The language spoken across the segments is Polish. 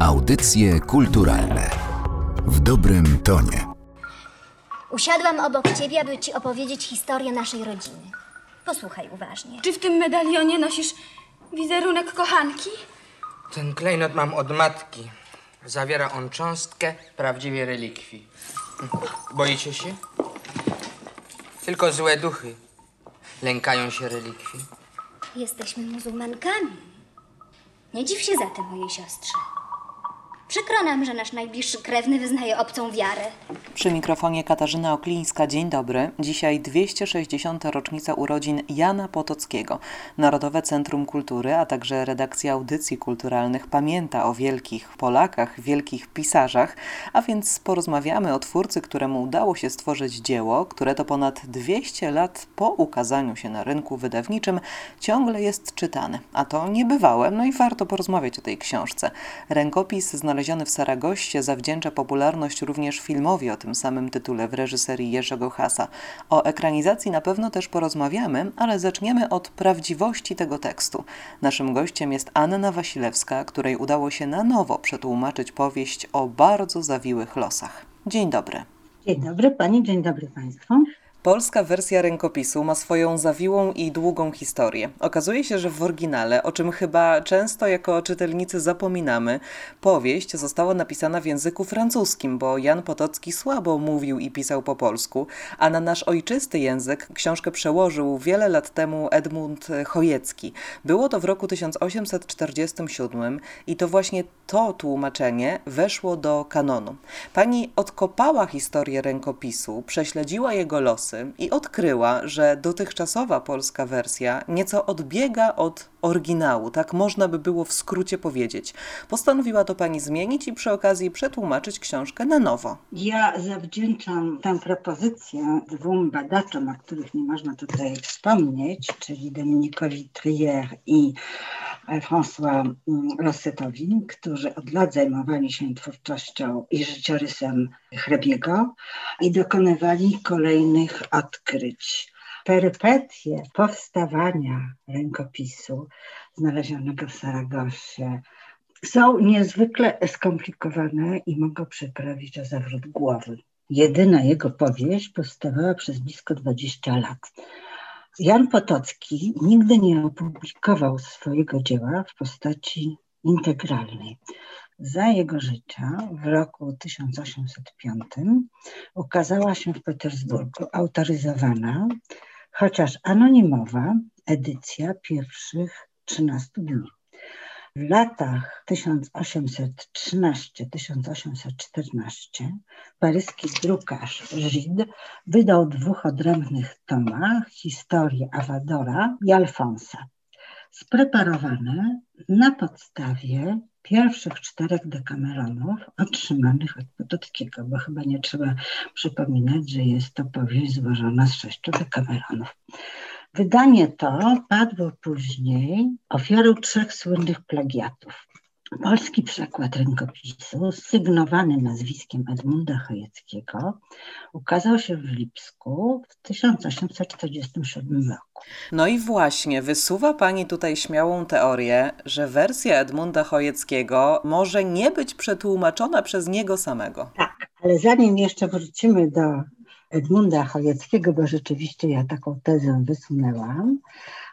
Audycje kulturalne w dobrym tonie. Usiadłam obok ciebie, aby ci opowiedzieć historię naszej rodziny. Posłuchaj uważnie. Czy w tym medalionie nosisz wizerunek kochanki? Ten klejnot mam od matki. Zawiera on cząstkę prawdziwej relikwii. Boicie się? Tylko złe duchy lękają się relikwii. Jesteśmy muzułmankami. Nie dziw się zatem mojej siostrze. Przykro nam, że nasz najbliższy krewny wyznaje obcą wiarę. Przy mikrofonie Katarzyna Oklińska. Dzień dobry. Dzisiaj 260. rocznica urodzin Jana Potockiego. Narodowe Centrum Kultury, a także redakcja audycji kulturalnych pamięta o wielkich Polakach, wielkich pisarzach, a więc porozmawiamy o twórcy, któremu udało się stworzyć dzieło, które to ponad 200 lat po ukazaniu się na rynku wydawniczym ciągle jest czytane. A to niebywałe, no i warto porozmawiać o tej książce. Rękopis znaleziony w Saragoście zawdzięcza popularność również filmowi o tym samym tytule w reżyserii Jerzego Hasa. O ekranizacji na pewno też porozmawiamy, ale zaczniemy od prawdziwości tego tekstu. Naszym gościem jest Anna Wasilewska, której udało się na nowo przetłumaczyć powieść o bardzo zawiłych losach. Dzień dobry. Dzień dobry Pani, dzień dobry Państwu. Polska wersja rękopisu ma swoją zawiłą i długą historię. Okazuje się, że w oryginale, o czym chyba często jako czytelnicy zapominamy, powieść została napisana w języku francuskim, bo Jan Potocki słabo mówił i pisał po polsku, a na nasz ojczysty język książkę przełożył wiele lat temu Edmund Chojecki. Było to w roku 1847 i to właśnie to tłumaczenie weszło do kanonu. Pani odkopała historię rękopisu, prześledziła jego losy i odkryła, że dotychczasowa polska wersja nieco odbiega od oryginału, tak można by było w skrócie powiedzieć. Postanowiła to pani zmienić i przy okazji przetłumaczyć książkę na nowo. Ja zawdzięczam tę propozycję dwóm badaczom, o których nie można tutaj wspomnieć, czyli Dominikowi Trier i François Rossetowi, którzy od lat zajmowali się twórczością i życiorysem hrabiego i dokonywali kolejnych odkryć. Perypetie powstawania rękopisu znalezionego w Saragosie są niezwykle skomplikowane i mogą przyprawić o zawrót głowy. Jedyna jego powieść powstawała przez blisko 20 lat. Jan Potocki nigdy nie opublikował swojego dzieła w postaci integralnej. Za jego życia w roku 1805 ukazała się w Petersburgu autoryzowana, chociaż anonimowa, edycja pierwszych 13 dni. W latach 1813-1814 paryski drukarz Gide wydał w dwóch odrębnych tomach historię Awadora i Alfonsa, spreparowane na podstawie pierwszych czterech dekameronów otrzymanych od Potockiego, bo chyba nie trzeba przypominać, że jest to powieść złożona z sześciu dekameronów. Wydanie to padło później ofiarą trzech słynnych plagiatów. Polski przekład rękopisu, sygnowany nazwiskiem Edmunda Chojeckiego, ukazał się w Lipsku w 1847 roku. No i właśnie, wysuwa Pani tutaj śmiałą teorię, że wersja Edmunda Chojeckiego może nie być przetłumaczona przez niego samego. Tak, ale zanim jeszcze wrócimy do Edmunda Chojeckiego, bo rzeczywiście ja taką tezę wysunęłam,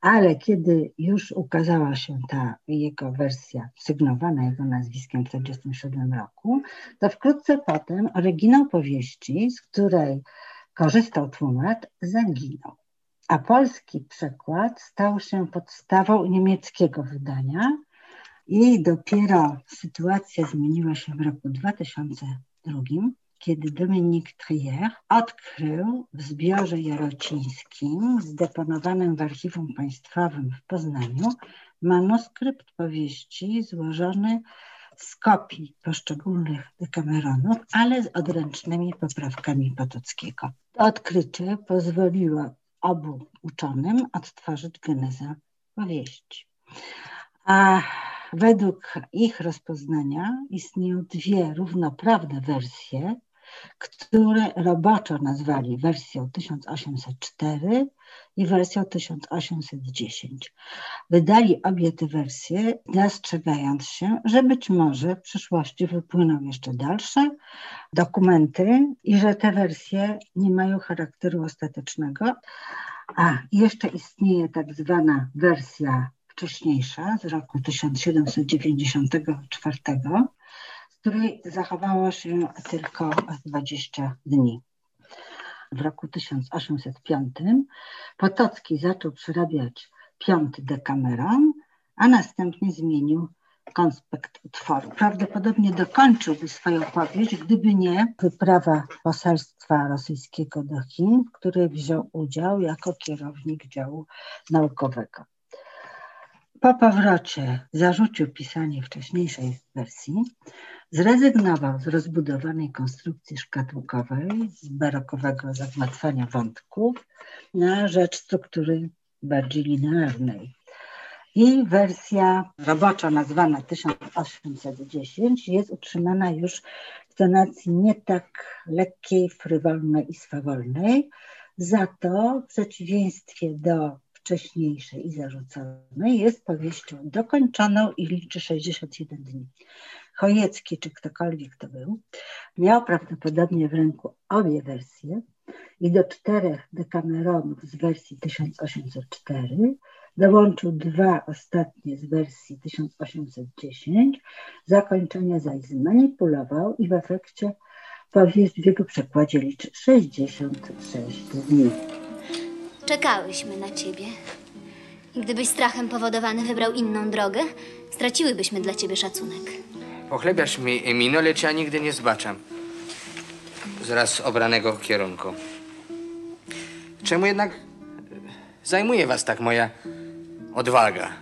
ale kiedy już ukazała się ta jego wersja sygnowana jego nazwiskiem w 1947 roku, to wkrótce potem oryginał powieści, z której korzystał tłumacz, zaginął. A polski przekład stał się podstawą niemieckiego wydania i dopiero sytuacja zmieniła się w roku 2002, kiedy Dominik Trier odkrył w zbiorze jarocińskim zdeponowanym w Archiwum Państwowym w Poznaniu manuskrypt powieści złożony z kopii poszczególnych dekameronów, ale z odręcznymi poprawkami Potockiego. To odkrycie pozwoliło obu uczonym odtworzyć genezę powieści. A według ich rozpoznania istnieją dwie równoprawne wersje które roboczo nazwali wersją 1804 i wersją 1810. Wydali obie te wersje, zastrzegając się, że być może w przyszłości wypłyną jeszcze dalsze dokumenty i że te wersje nie mają charakteru ostatecznego. A jeszcze istnieje tak zwana wersja wcześniejsza z roku 1794, z której zachowało się tylko 20 dni. W roku 1805 Potocki zaczął przerabiać piąty dekameron, a następnie zmienił konspekt utworu. Prawdopodobnie dokończyłby swoją powieść, gdyby nie wyprawa poselstwa rosyjskiego do Chin, w której wziął udział jako kierownik działu naukowego. Po powrocie zarzucił pisanie wcześniejszej wersji, zrezygnował z rozbudowanej konstrukcji szkatułkowej, z barokowego zagmatwania wątków na rzecz struktury bardziej linearnej. I wersja robocza nazwana 1810 jest utrzymana już w tonacji nie tak lekkiej, frywolnej i swawolnej. Za to w przeciwieństwie do wcześniejszej i zarzuconej jest powieścią dokończoną i liczy 61 dni. Chojecki, czy ktokolwiek to był, miał prawdopodobnie w ręku obie wersje i do czterech dekameronów z wersji 1804 dołączył dwa ostatnie z wersji 1810, zakończenie zaś zmanipulował i w efekcie powieść w jego przekładzie liczy 66 dni. Czekałyśmy na ciebie. I gdybyś strachem powodowany wybrał inną drogę, straciłybyśmy dla ciebie szacunek. Pochlebiasz mi, Emino, lecz ja nigdy nie zbaczam z raz obranego kierunku. Czemu jednak zajmuje was tak moja odwaga?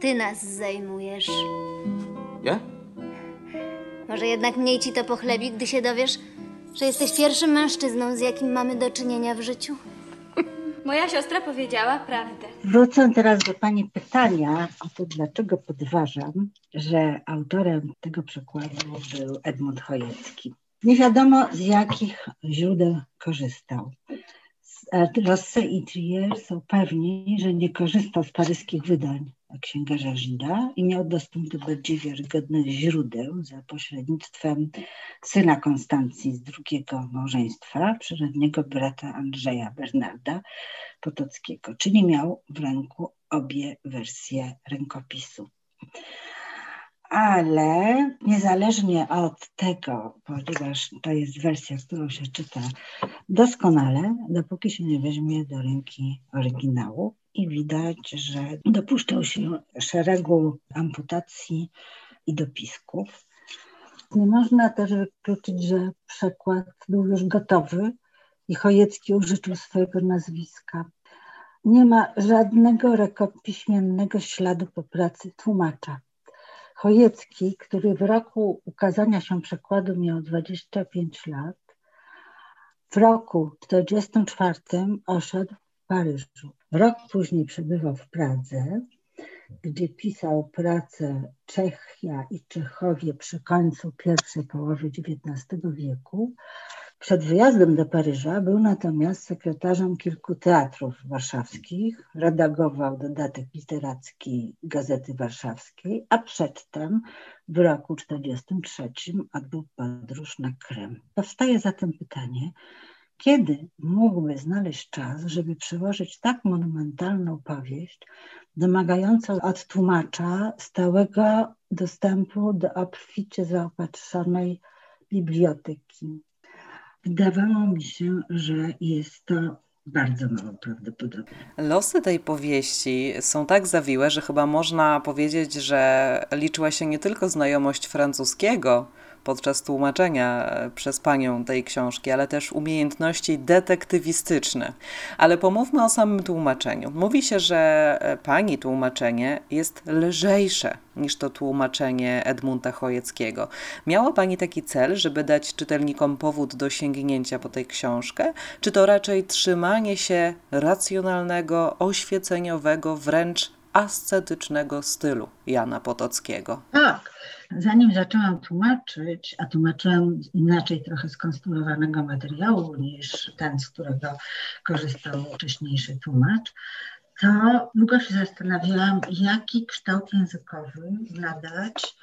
Ty nas zajmujesz. Ja? Może jednak mniej ci to pochlebi, gdy się dowiesz, że jesteś pierwszym mężczyzną, z jakim mamy do czynienia w życiu? Moja siostra powiedziała prawdę. Wrócę teraz do Pani pytania o to, dlaczego podważam, że autorem tego przekładu był Edmund Chojecki. Nie wiadomo z jakich źródeł korzystał. Rosse i Trier są pewni, że nie korzystał z paryskich wydań księgarza Żida i miał dostęp do bardziej wiarygodnych źródeł za pośrednictwem syna Konstancji z drugiego małżeństwa, przyrodniego brata Andrzeja Bernarda Potockiego, czyli miał w ręku obie wersje rękopisu. Ale niezależnie od tego, ponieważ to jest wersja, którą się czyta doskonale, dopóki się nie weźmie do ręki oryginału i widać, że dopuszczał się szeregu amputacji i dopisków. Nie można też wykluczyć, że przekład był już gotowy i Chojecki użyczył swojego nazwiska. Nie ma żadnego rekopiśmiennego śladu po pracy tłumacza. Chojecki, który w roku ukazania się przekładu miał 25 lat, w roku 44 oszedł Paryżu. Rok później przebywał w Pradze, gdzie pisał pracę Czechia i Czechowie przy końcu pierwszej połowy XIX wieku, przed wyjazdem do Paryża był natomiast sekretarzem kilku teatrów warszawskich, redagował dodatek literacki Gazety Warszawskiej, a przedtem w roku 1943 odbył podróż na Krym. Powstaje zatem pytanie, kiedy mógłby znaleźć czas, żeby przełożyć tak monumentalną powieść, domagającą od tłumacza stałego dostępu do obficie zaopatrzonej biblioteki. Wydawało mi się, że jest to bardzo mało prawdopodobne. Losy tej powieści są tak zawiłe, że chyba można powiedzieć, że liczyła się nie tylko znajomość francuskiego, podczas tłumaczenia e, przez panią tej książki, ale też umiejętności detektywistyczne. Ale pomówmy o samym tłumaczeniu. Mówi się, że e, pani tłumaczenie jest lżejsze niż to tłumaczenie Edmunda Chojeckiego. Miała pani taki cel, żeby dać czytelnikom powód do sięgnięcia po tę książkę, czy to raczej trzymanie się racjonalnego, oświeceniowego, wręcz ascetycznego stylu Jana Potockiego. Tak. Zanim zaczęłam tłumaczyć, a tłumaczyłam z inaczej trochę skonstruowanego materiału niż ten, z którego korzystał wcześniejszy tłumacz, to długo się zastanawiałam, jaki kształt językowy nadać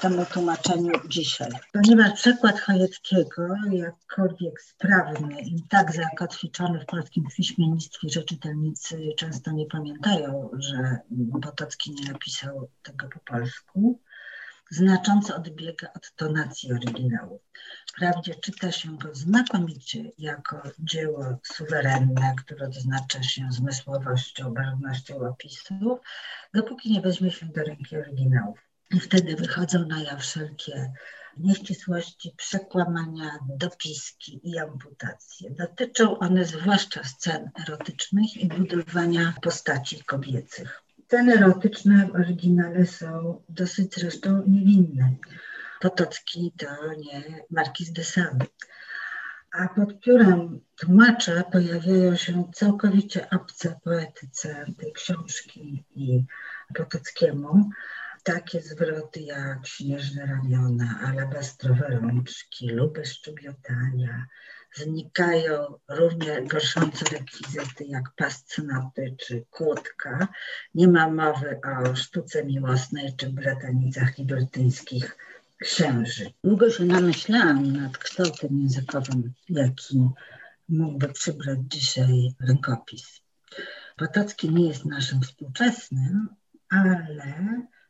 temu tłumaczeniu dzisiaj. Ponieważ przekład Chojeckiego, jakkolwiek sprawny i tak zakotwiczony w polskim piśmiennictwie, że czytelnicy często nie pamiętają, że Potocki nie napisał tego po polsku, znacząco odbiega od tonacji oryginału. Wprawdzie czyta się go znakomicie jako dzieło suwerenne, które odznacza się zmysłowością, barwnością opisów, dopóki nie weźmie się do ręki oryginałów. I wtedy wychodzą na jaw wszelkie nieścisłości, przekłamania, dopiski i amputacje. Dotyczą one zwłaszcza scen erotycznych i budowania postaci kobiecych. Sceny erotyczne w oryginale są dosyć zresztą niewinne. Potocki to nie Markiz de Sade. A pod piórem tłumacza pojawiają się całkowicie obce poetyce tej książki i Potockiemu takie zwroty jak śnieżne ramiona, alabastrowe rączki, luby szczubiotania. Znikają równie gorszące rekwizyty jak pas cnoty czy kłódka. Nie ma mowy o sztuce miłosnej czy bratanicach libertyńskich księży. Długo się namyślałam nad kształtem językowym, jaki mógłby przybrać dzisiaj rękopis. Potocki nie jest naszym współczesnym, ale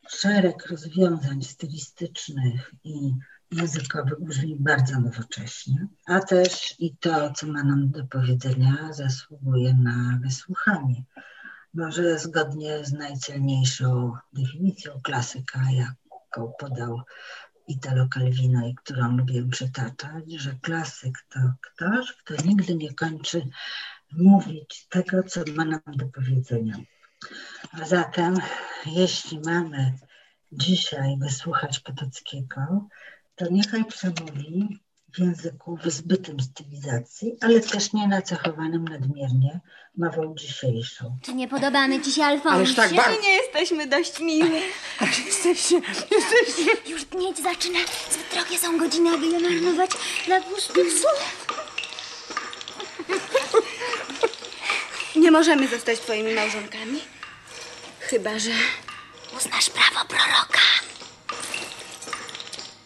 szereg rozwiązań stylistycznych i językowych brzmi bardzo nowocześnie, a też i to, co ma nam do powiedzenia, zasługuje na wysłuchanie. Może zgodnie z najcelniejszą definicją klasyka, jaką podał Italo Calvino i którą lubię przytaczać, że klasyk to ktoś, kto nigdy nie kończy mówić tego, co ma nam do powiedzenia. A zatem, jeśli mamy dzisiaj wysłuchać Potockiego, to niechaj przemówi w języku wyzbytym stylizacji, ale też nie nacechowanym nadmiernie mową dzisiejszą. Czy nie podobamy ci się, Alfonsie? Ależ tak bardzo. Nie jesteśmy dość miłe. Jesteście, jesteście. Już dnieć zaczyna. Zbyt drogie są godziny, aby je marnować dla pustych słów. Nie możemy zostać twoimi małżonkami. Chyba, że...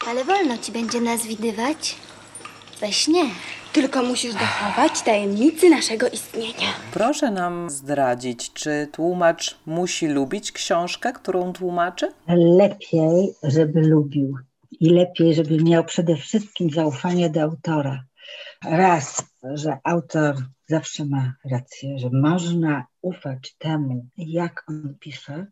Ale wolno ci będzie nas widywać we śnie. Tylko musisz dochować tajemnicy naszego istnienia. Proszę nam zdradzić, czy tłumacz musi lubić książkę, którą tłumaczy? Lepiej, żeby lubił i lepiej, żeby miał przede wszystkim zaufanie do autora. Raz, że autor zawsze ma rację, że można ufać temu, jak on pisze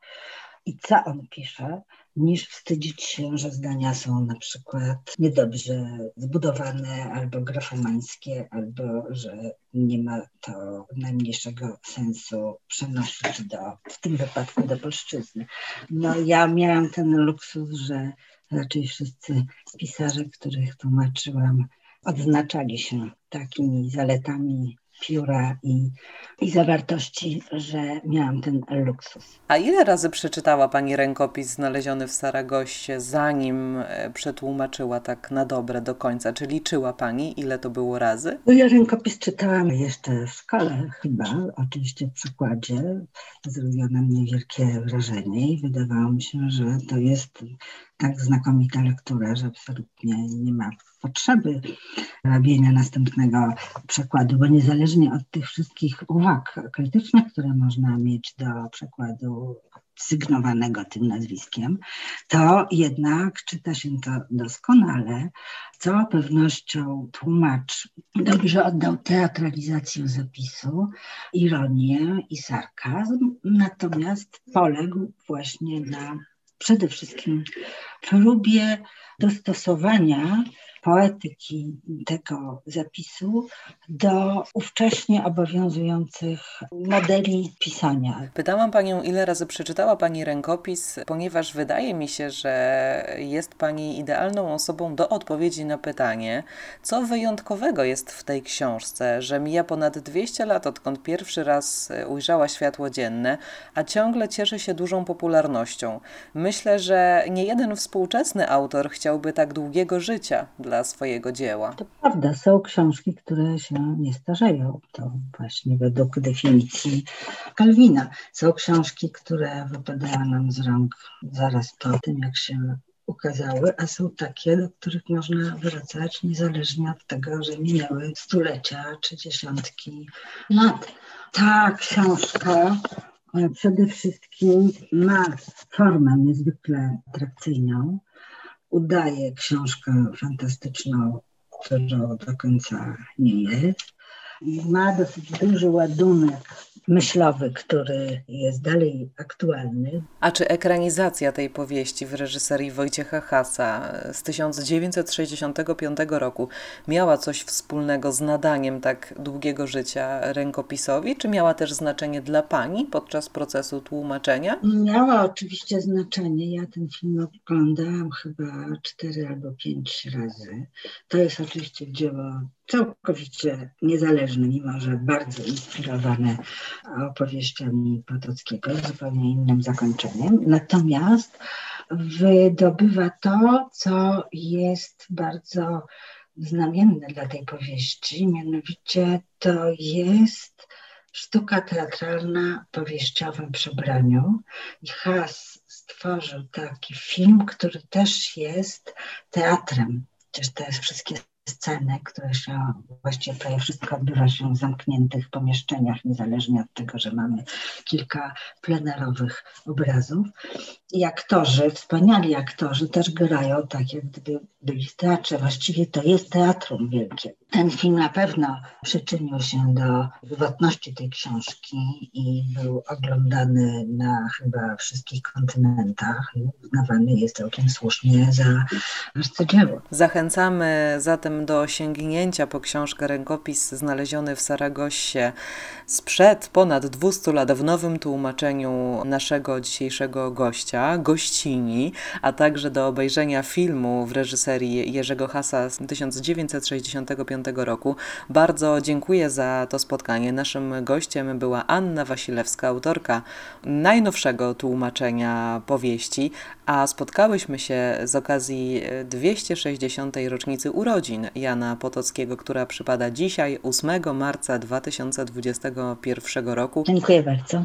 i co on pisze, niż wstydzić się, że zdania są na przykład niedobrze zbudowane, albo grafomańskie, albo że nie ma to najmniejszego sensu przenosić do, w tym wypadku do polszczyzny. No ja miałam ten luksus, że raczej wszyscy pisarze, których tłumaczyłam, odznaczali się takimi zaletami pióra i, i zawartości, że miałam ten luksus. A ile razy przeczytała Pani rękopis znaleziony w Saragoście, zanim e, przetłumaczyła tak na dobre do końca? Czy liczyła Pani, ile to było razy? No ja rękopis czytałam jeszcze w szkole chyba, oczywiście w przykładzie. Zrobiło na mnie wielkie wrażenie i wydawało mi się, że to jest tak znakomita lektura, że absolutnie nie ma potrzeby robienia następnego przekładu, bo niezależnie od tych wszystkich uwag krytycznych, które można mieć do przekładu sygnowanego tym nazwiskiem, to jednak czyta się to doskonale. Z całą pewnością tłumacz dobrze oddał teatralizację zapisu, ironię i sarkazm, natomiast poległ właśnie na przede wszystkim próbie dostosowania poetyki tego zapisu do ówcześnie obowiązujących modeli pisania. Pytałam Panią, ile razy przeczytała Pani rękopis, ponieważ wydaje mi się, że jest Pani idealną osobą do odpowiedzi na pytanie, co wyjątkowego jest w tej książce, że mija ponad 200 lat, odkąd pierwszy raz ujrzała światło dzienne, a ciągle cieszy się dużą popularnością. Myślę, że nie jeden współczesny autor chciałby tak długiego życia dla swojego dzieła. To prawda, są książki, które się nie starzeją. To właśnie według definicji Kalwina. Są książki, które wypadają nam z rąk zaraz po tym, jak się ukazały, a są takie, do których można wracać niezależnie od tego, że minęły stulecia czy dziesiątki lat. Ta książka e, przede wszystkim ma formę niezwykle atrakcyjną udaje książkę fantastyczną, którą do końca nie jest. I ma dosyć duży ładunek myślowy, który jest dalej aktualny. A czy ekranizacja tej powieści w reżyserii Wojciecha Hasa z 1965 roku miała coś wspólnego z nadaniem tak długiego życia rękopisowi, czy miała też znaczenie dla pani podczas procesu tłumaczenia? Miała oczywiście znaczenie. Ja ten film oglądałam chyba cztery albo pięć razy. To jest oczywiście dzieło całkowicie niezależne, mimo że bardzo inspirowane opowieściami Potockiego z zupełnie innym zakończeniem. Natomiast wydobywa to, co jest bardzo znamienne dla tej powieści, mianowicie to jest sztuka teatralna w powieściowym przebraniu. I Has stworzył taki film, który też jest teatrem. Przecież to jest wszystkie sceny, które się, właściwie prawie wszystko odbywa się w zamkniętych pomieszczeniach, niezależnie od tego, że mamy kilka plenerowych obrazów. I aktorzy, wspaniali aktorzy też grają tak, jak gdyby byli w teatrze. Właściwie to jest teatrum wielkie. Ten film na pewno przyczynił się do żywotności tej książki i był oglądany na chyba wszystkich kontynentach i uznawany jest całkiem słusznie za arcydzieło. Zachęcamy zatem do sięgnięcia po książkę Rękopis znaleziony w Saragosie sprzed ponad 200 lat w nowym tłumaczeniu naszego dzisiejszego gościa, gościni, a także do obejrzenia filmu w reżyserii Jerzego Hasa z 1965 roku. Bardzo dziękuję za to spotkanie. Naszym gościem była Anna Wasilewska, autorka najnowszego tłumaczenia powieści, a spotkałyśmy się z okazji 260. rocznicy urodzin Jana Potockiego, która przypada dzisiaj, 8 marca 2021 roku. Dziękuję bardzo.